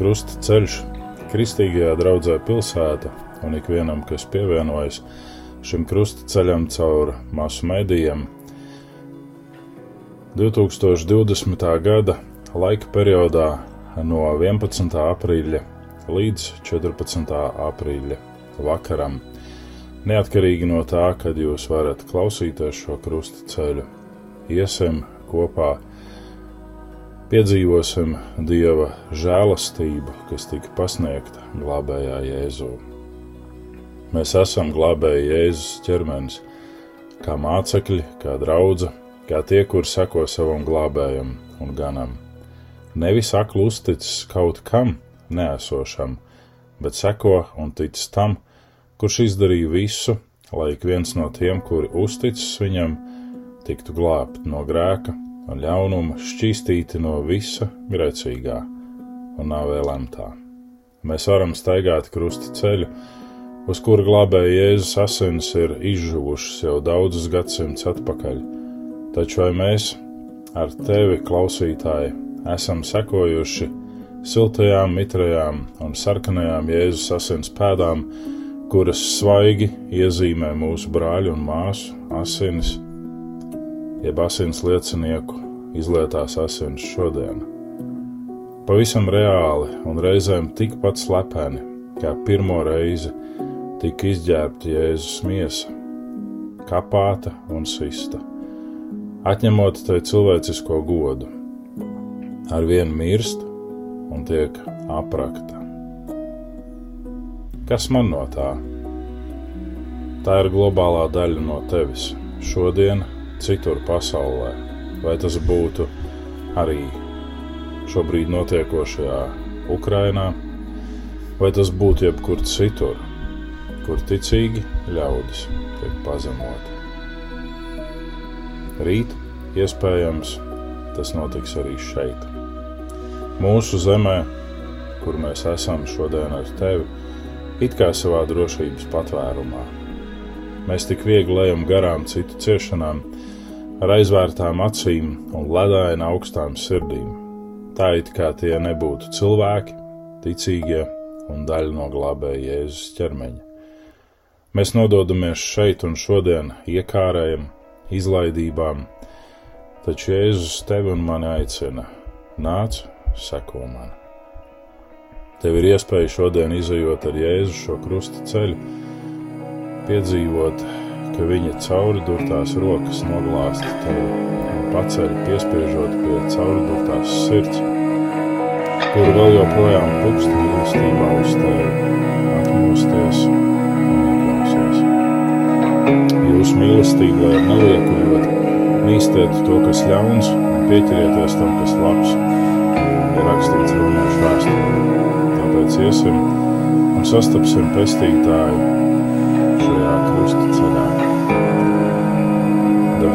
Krusta ceļš, kristīgajā draudzē pilsēta un ikvienam, kas pievienojas šim krusta ceļam caur masu medijiem. 2020. gada laika periodā no 11. aprīļa līdz 14. aprīļa vakaram. Neatkarīgi no tā, kad jūs varat klausīties šo krusta ceļu, iesim kopā piedzīvosim Dieva žēlastību, kas tika pasniegta glābējā Jēzū. Mēs esam glābēji Jēzus ķermenis, kā mācekļi, kā draugi, kā tie, kur seko savam glābējam un ganam. Nevis aklu uzticis kaut kam neesošam, bet seko un tic tam, kurš izdarīja visu, lai ik viens no tiem, kuri uzticis viņam, tiktu glābt no grēka un ļaunuma šķīstīti no visa grēcīgā un nav vēl lemtā. Mēs varam staigāt krusta ceļu, uz kura glābēja Jēzus asins ir izžuvušas jau daudzus gadsimtus atpakaļ, taču vai mēs ar tevi, klausītāji, esam sekojuši siltajām, mitrajām un sarkanajām Jēzus asins pēdām, kuras svaigi iezīmē mūsu brāļu un māsu asinis, jeb asins liecinieku izlietās asins šodien. Pavisam reāli un reizēm tikpat slepeni, kā pirmo reizi tika izģērbta Jēzus miesa, kapāta un sista, atņemot tai cilvēcisko godu. Ar vienu mirst un tiek aprakta. Kas man no tā? Tā ir globālā daļa no tevis šodien, citur pasaulē vai tas būtu arī šobrīd notiekošajā Ukrainā, vai tas būtu jebkur citur, kur ticīgi ļaudis tiek pazemoti. Rīt, iespējams, tas notiks arī šeit. Mūsu zemē, kur mēs esam šodien ar tevi, it kā savā drošības patvērumā. Mēs tik viegli ejam garām citu ciešanām, ar aizvērtām acīm un ledaina augstām sirdīm. Tā it kā tie nebūtu cilvēki, ticīgie un daļa no glābēja Jēzus ķermeņa. Mēs nododamies šeit un šodien iekārējam, izlaidībām, taču Jēzus tevi un mani aicina: nāc, seko man. Tev ir iespēja šodien izējot ar Jēzu šo krusta ceļu, piedzīvot ka viņa cauri durtās rokas noglāsta tevi un paceļ piespiežot pie cauri durtās sirds, kuru vēl joprojām pukst mīlestībā uz tevi, atmosties un ieklausies. Jūsu mīlestība, lai neliekujot, mīstiet to, kas ļauns, un pieķerieties tam, kas labs, ir rakstīts romiešu vēsturē. Tāpēc iesim un sastapsim pestītāju šajā krusta ceļā.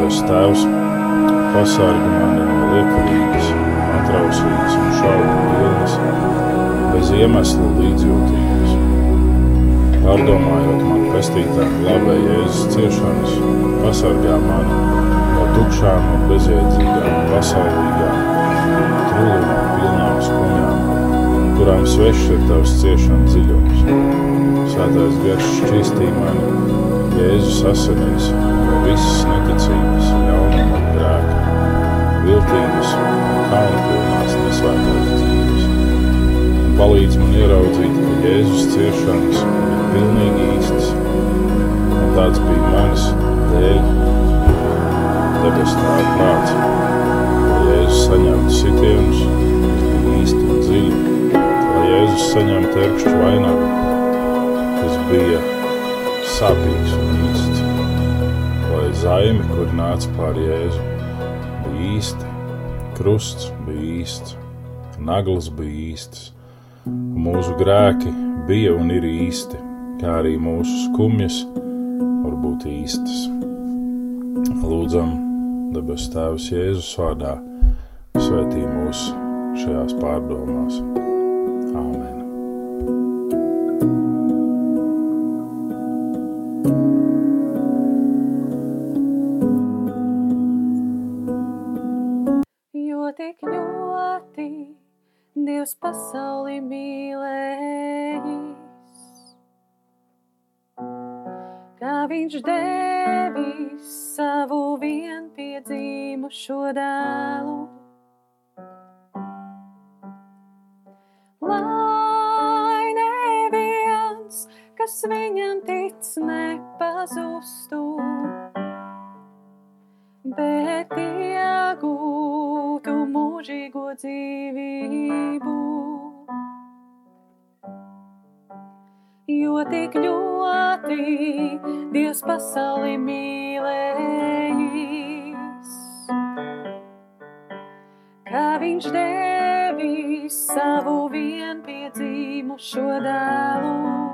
Debes Tēvs, pasargi mani no liekulīgas, atrausīgas un šaubu pilnas, bez iemesla līdzjūtības. Pārdomājot man pestītām glābē Jēzus ciešanas, pasargā mani no tukšām un bezjēdzīgām pasaulīgām, truluma pilnām skumjām, kurām svešs ir tavs ciešana dziļums. Svētais gars šķīstī mani Jēzus asinīs no visas neticības, ļaunuma un grēka, viltības un kaunpilnās nesvētās dzīves. Un palīdz man ieraudzīt, ka Jēzus ciešanas ir pilnīgi īstas, un tāds bija manis dēļ, debes tēva prāts, Jēzus saņemtu sitienus, Jēzus saņem terkšķu vainagu, kas bija sāpīgs un īsts, lai zaimi, kur nāca pār Jēzu, bija īsti, krusts bija īsts, naglas bija īstas, un mūsu grēki bija un ir īsti, kā arī mūsu skumjas var būt īstas. Lūdzam, debes Tēvs Jēzus vārdā, svētī mūs šajās pārdomās. Jo tik ļoti Dievs pasauli mīlējis, kā Viņš devis savu vienpiedzīmušo dēlu. Kas viņam tic, nepazustu, bet iegūtu mūžīgo dzīvību. Jo tik ļoti Dievs pasauli mīlējis, kā Viņš devis savu vienpiedzīmušo dēlu.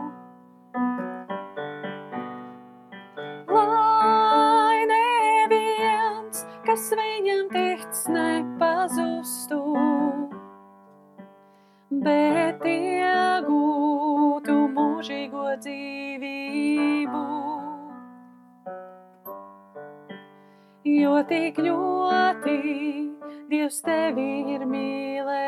Viņam tic, nepazustu, bet iegūtu mūžīgo dzīvību. Jo tik ļoti Dievs tevi ir mīlējis,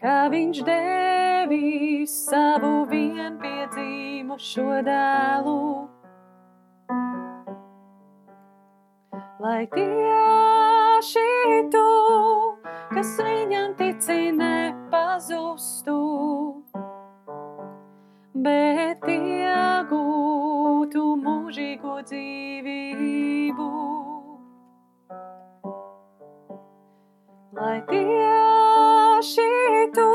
kā Viņš devis savu vienpiedzīmušo dēlu. Lai tieši tu, kas viņam tici, nepazustu, bet iegūtu mūžīgo dzīvību. Lai tieši tu,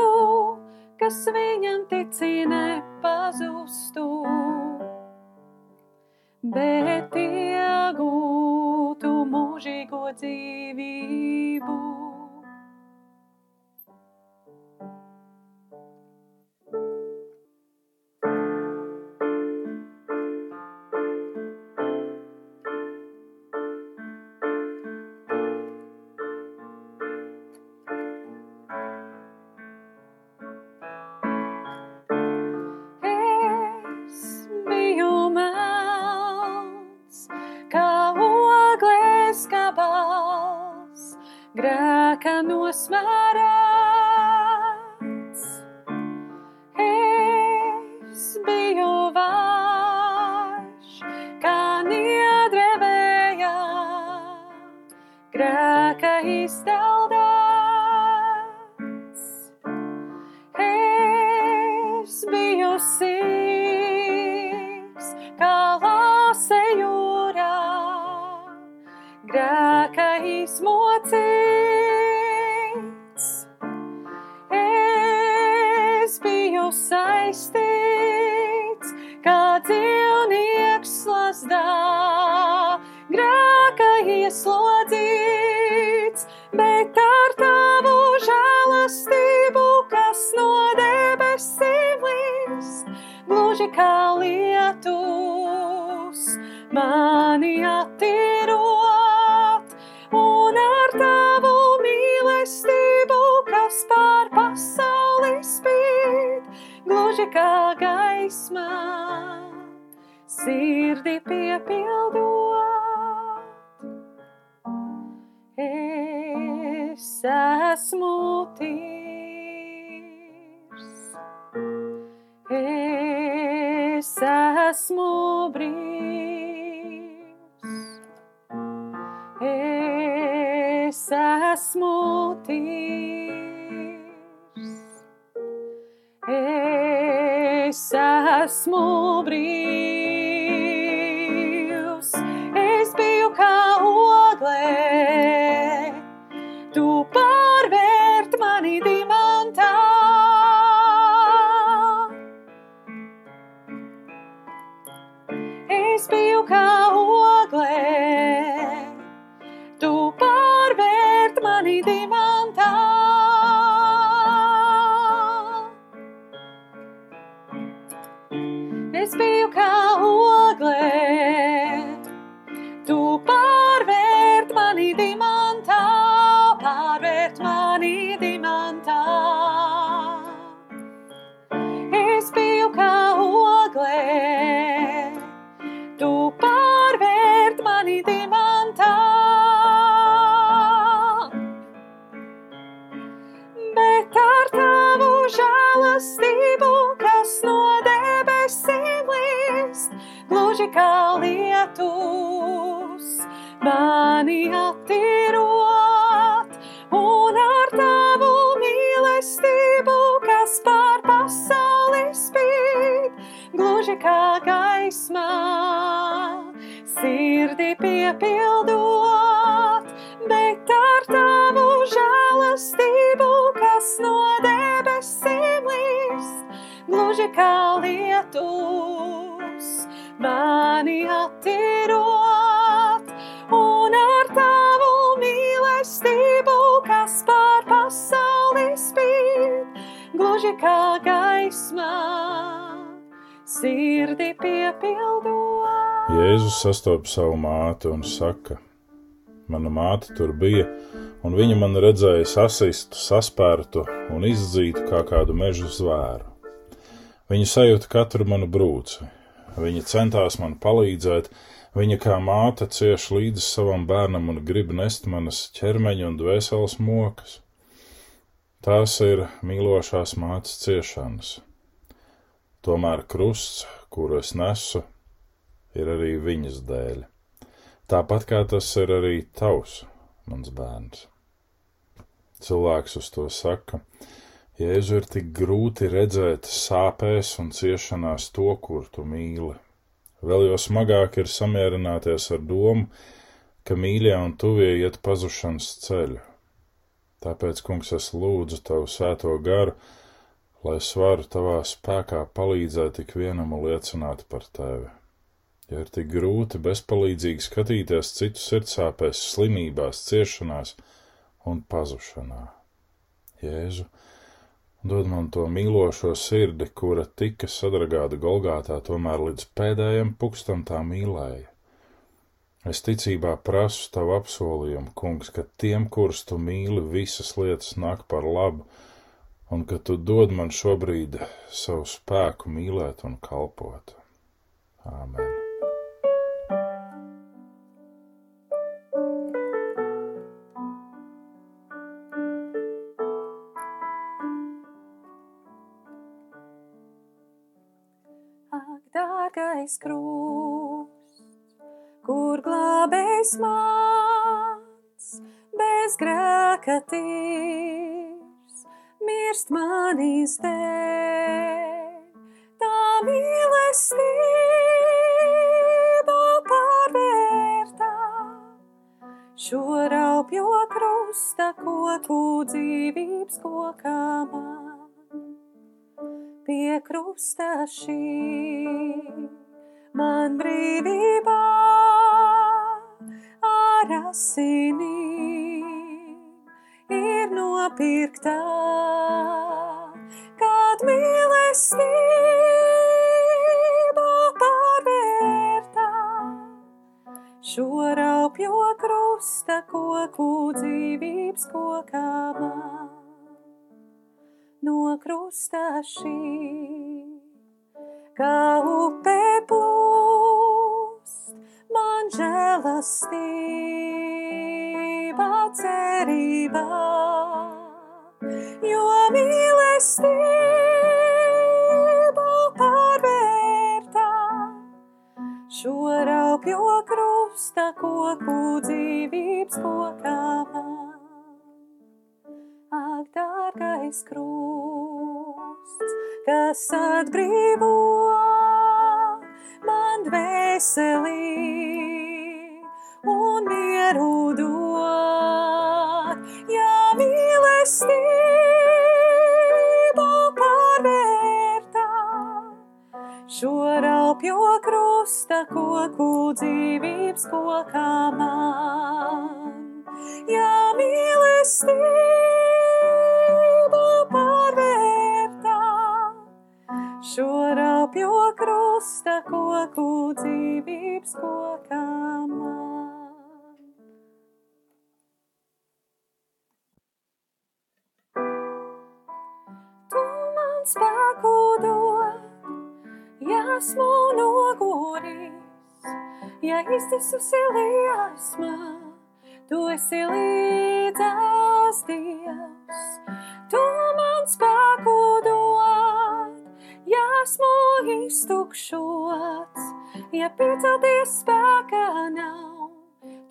kas viņam tici, nepazustu, bet iegūtu mūžīgo dzīvību. Mani attīrot, un ar tavu mīlestību, kas pār pasauli spīd, gluži kā gaisma, sirdi piepildot. Es esmu tīrs, es esmu brīvs, esmu tīrs, es esmu brīvs, es biju kā oglē, Praise be your piepildot, bet ar tavu žēlastību, kas no debesīm līst, gluži kā lietus, mani attīrot, un ar tavu mīlestību, kas pār pasauli spīd, gluži kā gaismā, sirdi piepildot. Jēzus sastopa savu māti un saka: Mana māte tur bija, un viņa man redzēja sasistu, saspērtu un izdzītu kā kādu meža zvēru. Viņa sajūta katru manu brūci, viņa centās man palīdzēt, viņa kā māte cieš līdzi savam bērnam un grib nest manas ķermeņa un dvēseles mokas. Tās ir mīlošās mātes ciešanas. Tomēr krusts, kuru es nesu, ir arī viņas dēļ. Tāpat kā tas ir arī tavs, mans bērns. Cilvēks uz to saka, Jēzu ir tik grūti redzēt sāpēs un ciešanās to, kur tu mīli. Vēl jau smagāk ir samierināties ar domu, ka mīļie un tuvie iet pazušanas ceļu. Tāpēc, kungs, es lūdzu tavu sēto garu, lai es varu tavā spēkā palīdzēt ik vienam un liecināt par tevi. Ja ir tik grūti bezpalīdzīgi skatīties citu sirdsāpēs, slimībās, ciešanās un pazušanā. Jēzu, dod man to mīlošo sirdi, kura tika sadragāta Golgātā, tomēr līdz pēdējiem pukstam tā mīlēja. Es ticībā prasu tavu apsolījumu, kungs, ka tiem, kurus tu mīli, visas lietas nāk par labu, un ka tu dod man šobrīd savu spēku mīlēt un kalpot. Āmen. Mans, bez grēka tīrs, mirst manis dēļ. Tā mīlestība pārvērtā šo raupjo krusta koku dzīvības kokā man pie krusta šī man brīvībā asinīm ir nopirktā, kad mīlestība pārvērtā šo raupjo krusta koku dzīvības kokā man. No krusta šī, kā upe plūst, man žēlastība cerībā, jo mīlestība pārvērtā šo raupjo krusta koku dzīvības kokā. Ak, dārgais krusts, kas atbrīvo man dvēselī un mieru dod, mīlestība pārvērtā šo raupjo krusta koku dzīvības kokā man. Ja mīlestība pārvērtā šo raupjo krusta koku dzīvības kokā esmu noguris, ja iztisusi liesmā. Tu esi līdzās Dievs, Tu man spēku dod, ja esmu iztukšots, ja piecelties spēkā nav.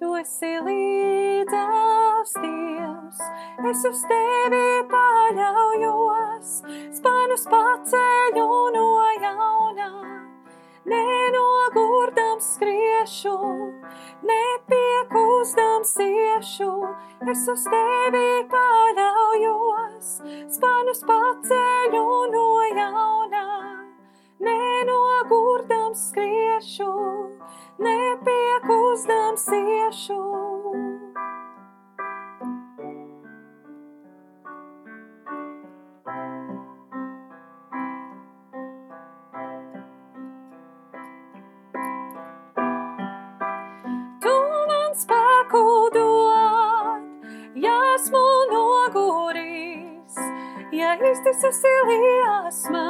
Tu esi līdzās Dievs, es uz tevi paļaujos, spānus paceļu no jaunā. Nenogurdams skriešu, nepiekūstams iešu, es uz tevi paļaujos, spānus paceļu no jaunā. Nenogurdams skriešu, nepiekūstams iešu. Ja iztisusi liesmā,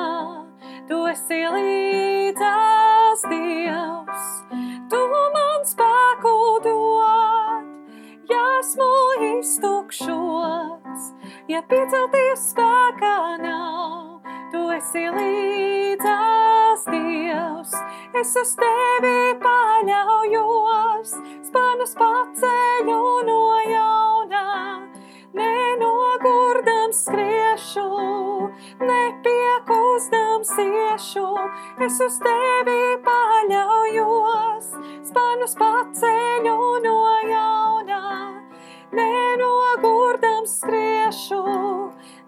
tu esi līdzās Dievs. Tu man spēku dod, ja esmu iztukšots, ja piecelties spēkā nav, tu esi līdzās Dievs. Es uz tevi paļaujos, spānus paceļu no jaunā, nenogurdams skriešu, nepiekūstams iešu, es uz tevi paļaujos, spānus paceļu no jaunā, nenogurdams skriešu,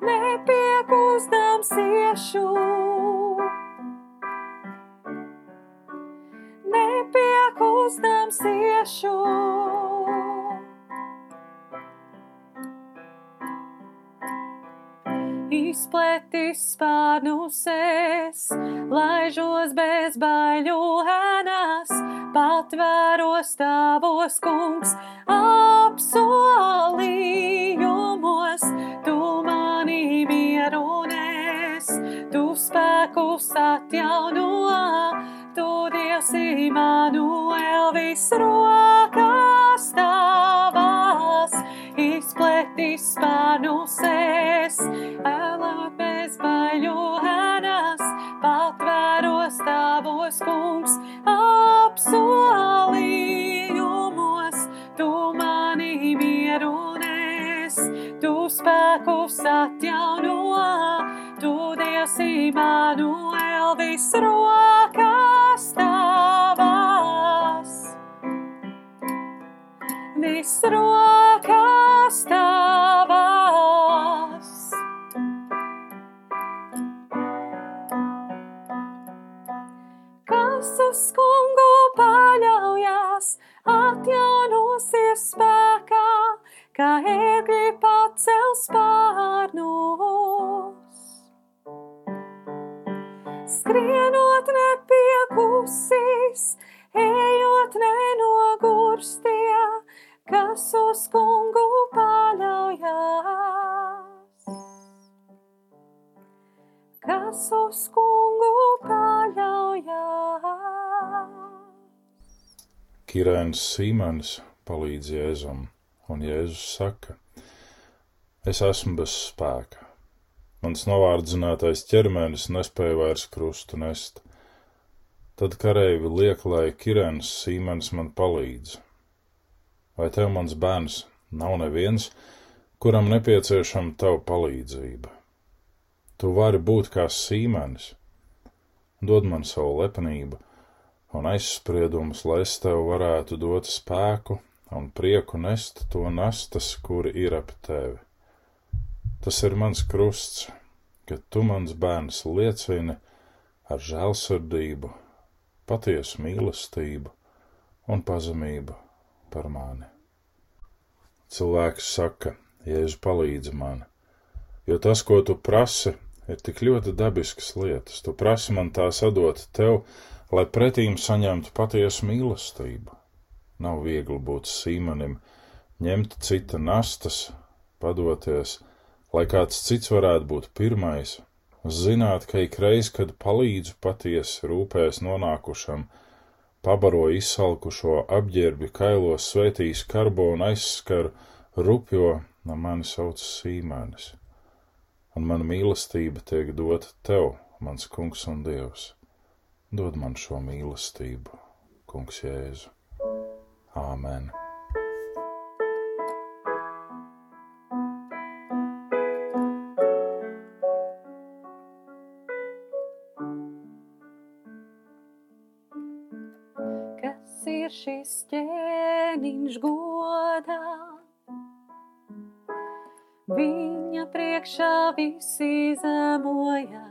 nepiekūstams iešu. Nepiekūstams iešu. Izpletis spārnus es, laižos bez baiļu ēnās, patvēros tavos kungs apsolījumos, tu mani mieru nes, tu spēkus atjauno, tu Dievs Immanuel visrokās tavās, spārnus es, ēlot bez baiļu ēnās, patvēros tavos kungs apsolījumos, tu mani mieru nes, tu spēkus atjauno, tu Dievs Immanuel visrokās tavās. Visrokās Sīmanis palīdz Jēzum, un Jēzus saka: Es esmu bez spēka. Mans novārdzinātais ķermenis nespēja vairs krustu nest. Tad kareivi liek, lai Kirēns Sīmanis man palīdz. Vai tev, mans bērns, nav neviens, kuram nepieciešama tava palīdzība? Tu vari būt kā sīmenis. Dod man savu lepnību un aizspriedumus, lai es tev varētu dot spēku un prieku nest to nastas, kuri ir ap tevi. Tas ir mans krusts, ka tu, mans bērns, liecini ar žēlsirdību, patiesu mīlestību un pazemību par mani. Cilvēks saka, Jēzu palīdzi man, jo tas, ko tu prasi, ir tik ļoti dabiskas lietas. Tu prasi man tās atdot tev, lai pretīm saņemtu patiesu mīlestību. Nav viegli būt sīmanim, ņemt cita nastas, padoties, lai kāds cits varētu būt pirmais, zināt, ka ikreiz, kad palīdzu patiesi rūpēs nonākušam, pabaro izsalkušo apģērbi kailos svētīs karbo un aizskaru rupjo, no mani sauc sīmēnis. Un mana mīlestība tiek dota tev, mans kungs un dievs. Dod man šo mīlestību kungs Jēzu. Āmen! Kas ir šis ķēniņš godā? Viņa priekšā visi zemojās.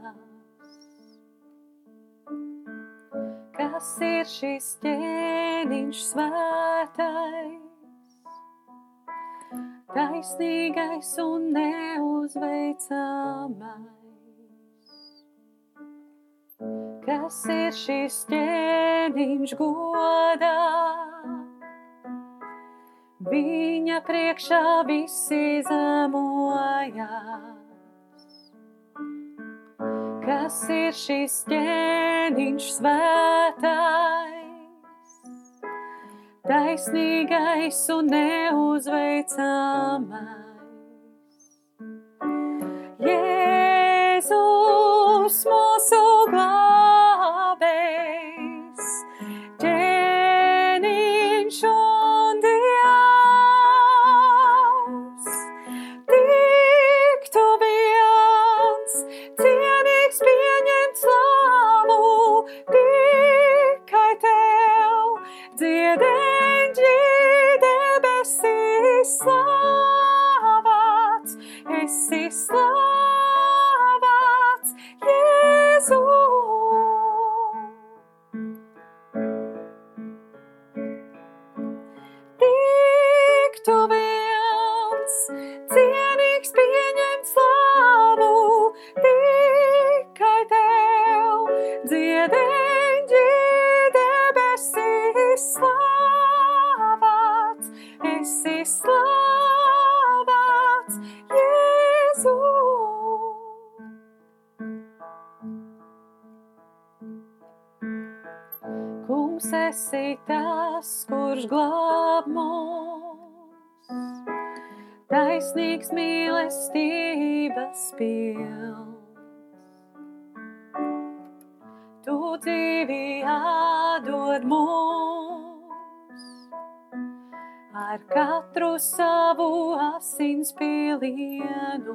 Ir šis ķēniņš svētais? Taisnīgais un neuzveicamais. Kas ir šis ķēniņš godā? Viņa priekšā visi zemojās. Kas ir šis ķēniņš svētais? Taisnīgais un neuzveicamais. Jēzus mūsu glābējs, Tu dzīvi atdod mums, ar katru savu asins pilienu.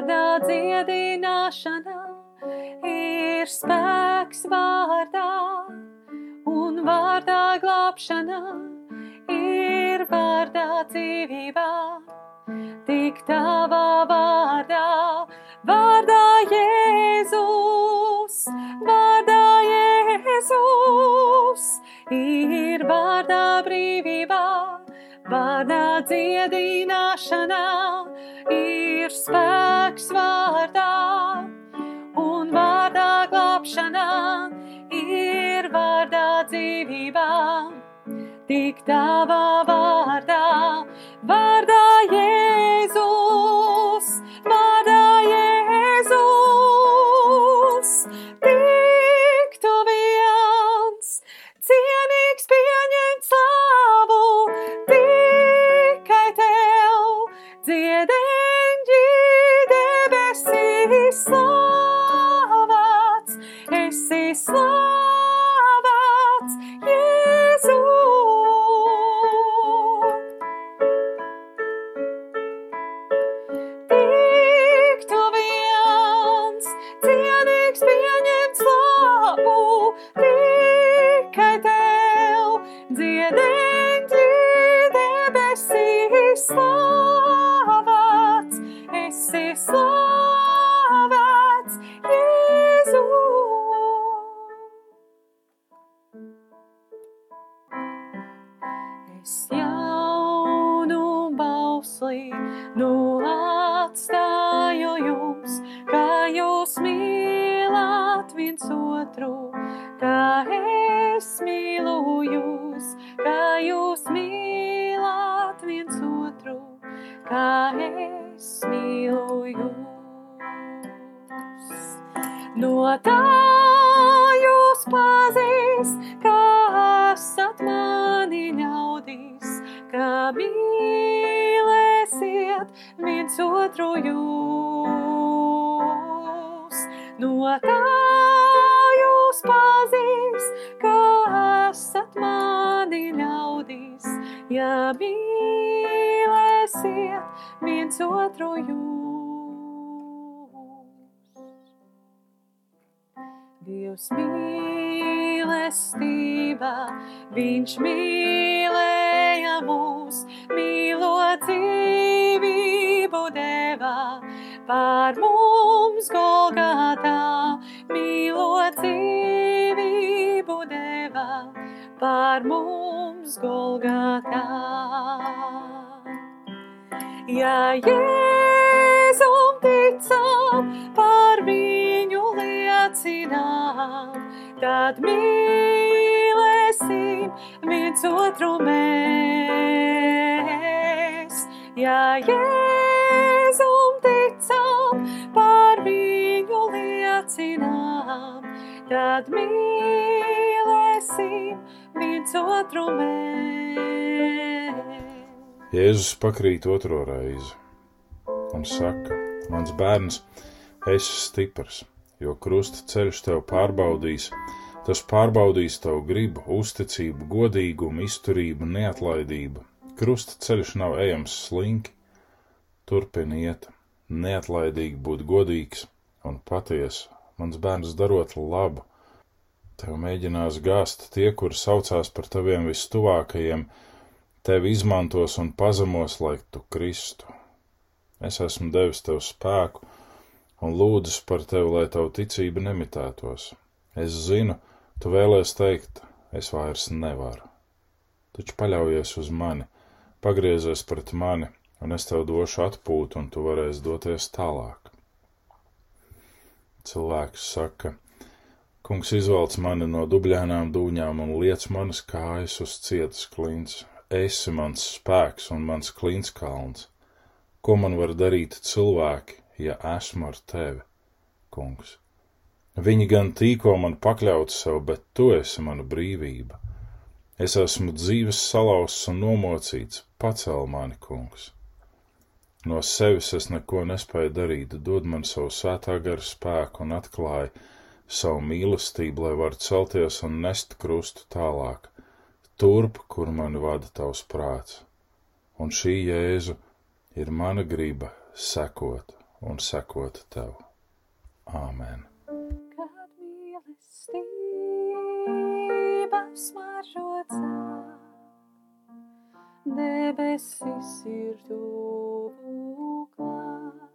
Vārdā dziedināšana, ir spēks vārdā un vārdā glābšana, ir vārdā dzīvība. Tik tavā vārdā, vārdā Jēzus, vārdā Jēzus, ir vārdā brīvībā, vārdā dziedināšana, Tik tavā vārdā, vārdā Jēzus, vārdā Jēzus, tik tu viens, cienīgs pieņemt slavu, tikai tev dziedeņģi debesīs slavēts, mīlēsiet viens otru jūs. No tā jūs pazīs, kā esat mani ļaudīs, ja mīlēsiet viens otru jūs. Dievs mīlestība, Viņš mīlēja mūs, mīlot devā, par mums Golgatā, mīlot dzīvību devā, par mums Golgatā. Ja Jēzum ticam, par viņu liecinām, tad mīlēsim viens otru mēs. Ja Jēzum ticam, par viņu liecinām, tad mīlēsim viens otru mēs. Jēzus pakrīt otro reizi un saka: Mans bērns, esi stiprs, jo krusta ceļš tev pārbaudīs. Tas pārbaudīs tavu gribu, uzticību, godīgumu, izturību, neatlaidību. Krusta ceļš nav ejams slinki, turpini iet, neatlaidīgi būt godīgs un patiesa. Mans bērns darot labu, tev mēģinās gāzt tie, kuri saucās par taviem vistuvākajiem, tevi izmantos un pazemos, lai tu kristu. Es esmu devis tev spēku un lūdzis par tevi, lai tavu ticība nemitētos. Es zinu, tu vēlēs teikt, es vairs nevaru. Taču paļaujies uz mani, pagriezies pret mani, un es tev došu atpūtu, un tu varēsi doties tālāk. Cilvēks saka, kungs izvelc mani no dubļainām dūņām un liec manas kājas uz cietas klints. Esi mans spēks un mans klints kalns. Ko man var darīt cilvēki, ja esmu ar tevi, kungs? Viņi gan tīko man pakļaut sev, bet tu esi mana brīvība. Es esmu dzīves salauzts un nomocīts, pacel mani, kungs. No sevis es neko nespēju darīt, dod man savu svētā gara spēku un atklāja savu mīlestību, lai varu celties un nest krustu tālāk, turp, kur mani vada tavs prāts. Un šī jēzu ir mana griba sekot un sekot tev. Āmen. Kad mīlestība smaržo cāk, debesis ir tuvu klāt,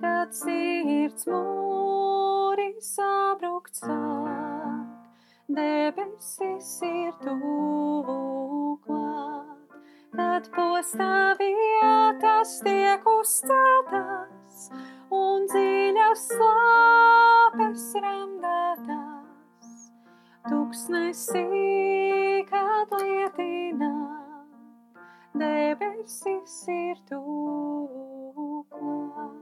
kad sirds mūri sabrukt sāk, debesis ir tuvu klāt, kad postā vietas tiek uzceltas un dziļas slāpes randētās, tuksnesī, kad lietināt, debesis ir tuvu klāt.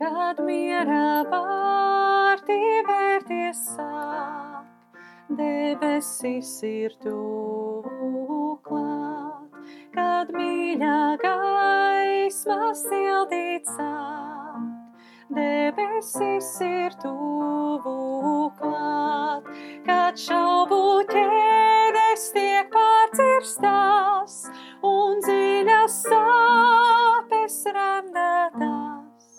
Kad miera vārti vērties sāk, debesis ir tuvu klāt, kad mīļā gaisma sildīt sāk, debesis ir tuvu klāt, kad šaubu ķēdes tiek pārcirstās un dziļas sāpes remdētās.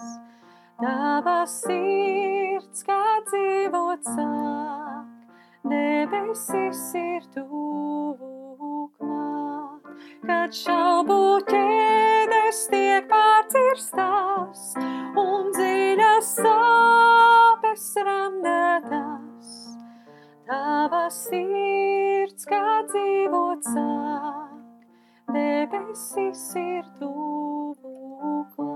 Tava sirds, kā dzīvot sāk, debesis ir tuvu klāt, kad šaubu ķēdes tiek pārcirstas un dziļas sāpes ramdētas. Tava sirds kā dzīvot sāk, debesis ir tuvu klāt.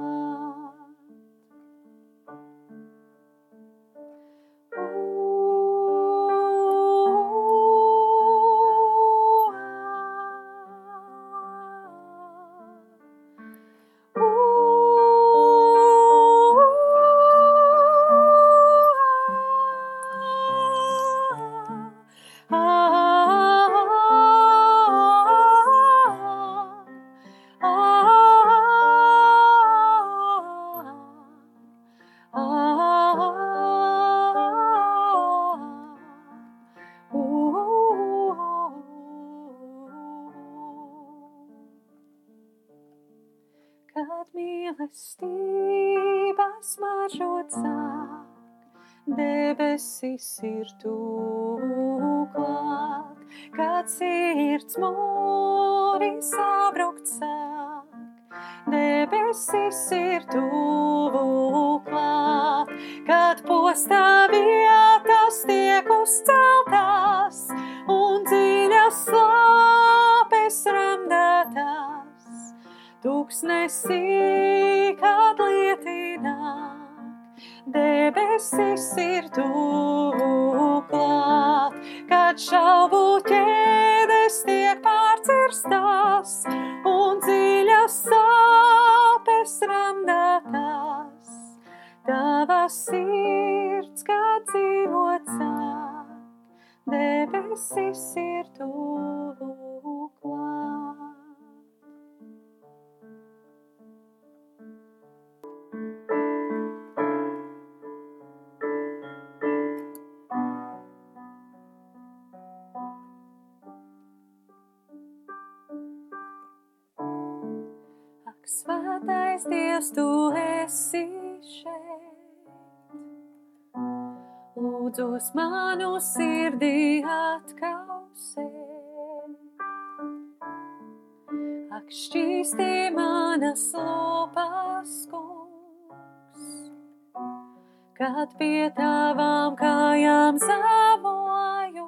Debesis ir tuvu klāt. Kad sirds mūri sabrukt sāk, debesis ir tuvu kad šaubu ķēdes tiek pārcirstās un dziļas sāpes ramdētās. Tava sirds, kā dzīvot sāk, debesis ir tuvu klāt. Dievs, tu esi šeit. Lūdzos manu sirdī atkausē. Ak, šķīstī manas lūpas, kungs, kad pie tavām kājām zemojos.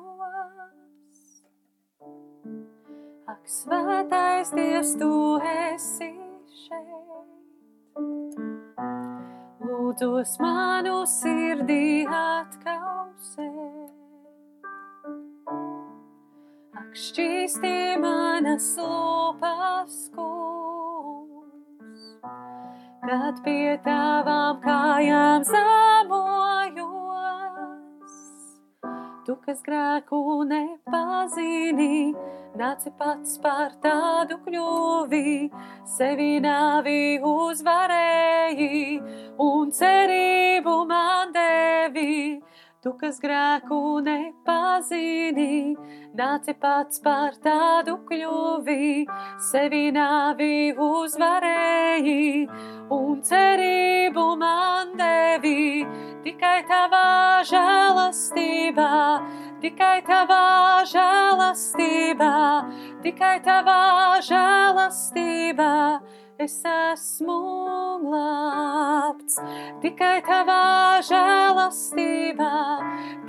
Ak, svētais Dievs, tu esi šeit. Lūdzos manu sirdī atkausē. Ak, šķīstī manas lūpas, kungs, kad pie tavām kājām zemojos. Tu, kas grēku nepazini, nāci pats par tādu kļuvi, sevi nāvi uzvarēji un cerību man devi. Tu, kas grēku nepazini, nāci pats par tādu kļuvi, sevi nāvi uzvarēji un cerību man devi. Tikai tavā žēlastībā, tikai tavā žēlastībā, tikai tavā žēlastībā. Es esmu glābts tikai tavā žēlastībā,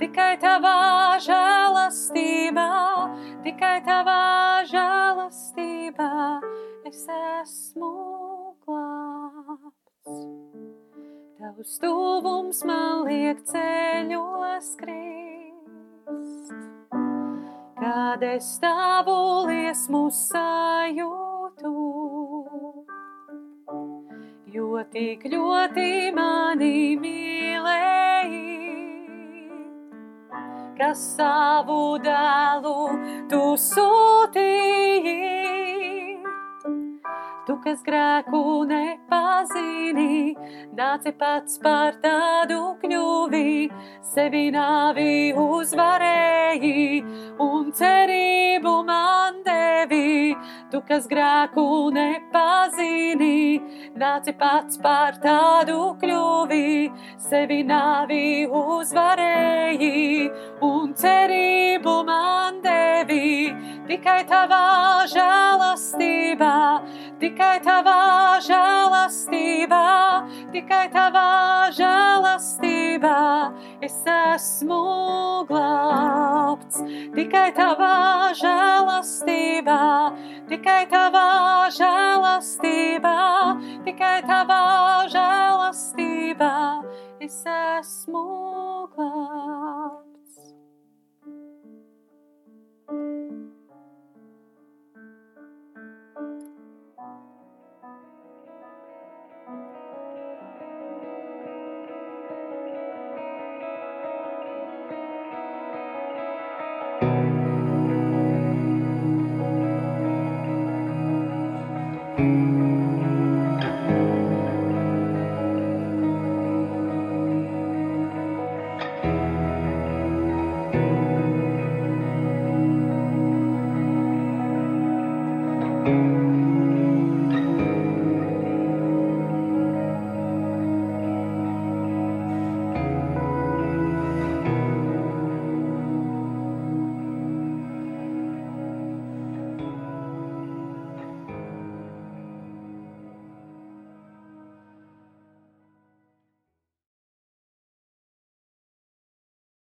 tikai tavā žēlastībā, tikai tavā žēlastībā. Es esmu glābts. Tavs tuvums man liek ceļos krist, kad es tavu liesmu sajūtu jo tik ļoti mani mīlēji, ka savu dēlu tu sūtīji. Tu, kas grēku nepazini, nāci pats par tādu kļuvi, sevi nāvi uzvarēji un cerību man devi. Tu, kas grēku nepazini, nāci pats par tādu kļuvi, sevi nāvi uzvarēji un cerību man devi. Tikai tavā žēlastībā, tikai tavā žēlastībā tikai tavā žēlastībā es esmu glābts. Tikai tavā žēlastībā, tikai tavā žēlastībā, tikai tavā žēlastībā es esmu glābts. thank you